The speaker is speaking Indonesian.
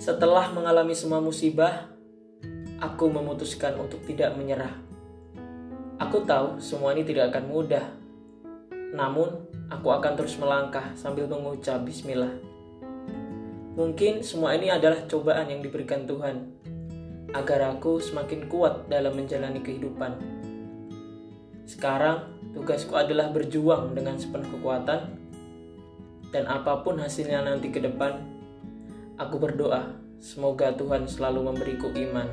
Setelah mengalami semua musibah, aku memutuskan untuk tidak menyerah. Aku tahu semua ini tidak akan mudah. Namun, aku akan terus melangkah sambil mengucap bismillah. Mungkin semua ini adalah cobaan yang diberikan Tuhan agar aku semakin kuat dalam menjalani kehidupan. Sekarang, tugasku adalah berjuang dengan sepenuh kekuatan, dan apa pun hasilnya nanti ke depan, aku berdoa semoga Tuhan selalu memberiku iman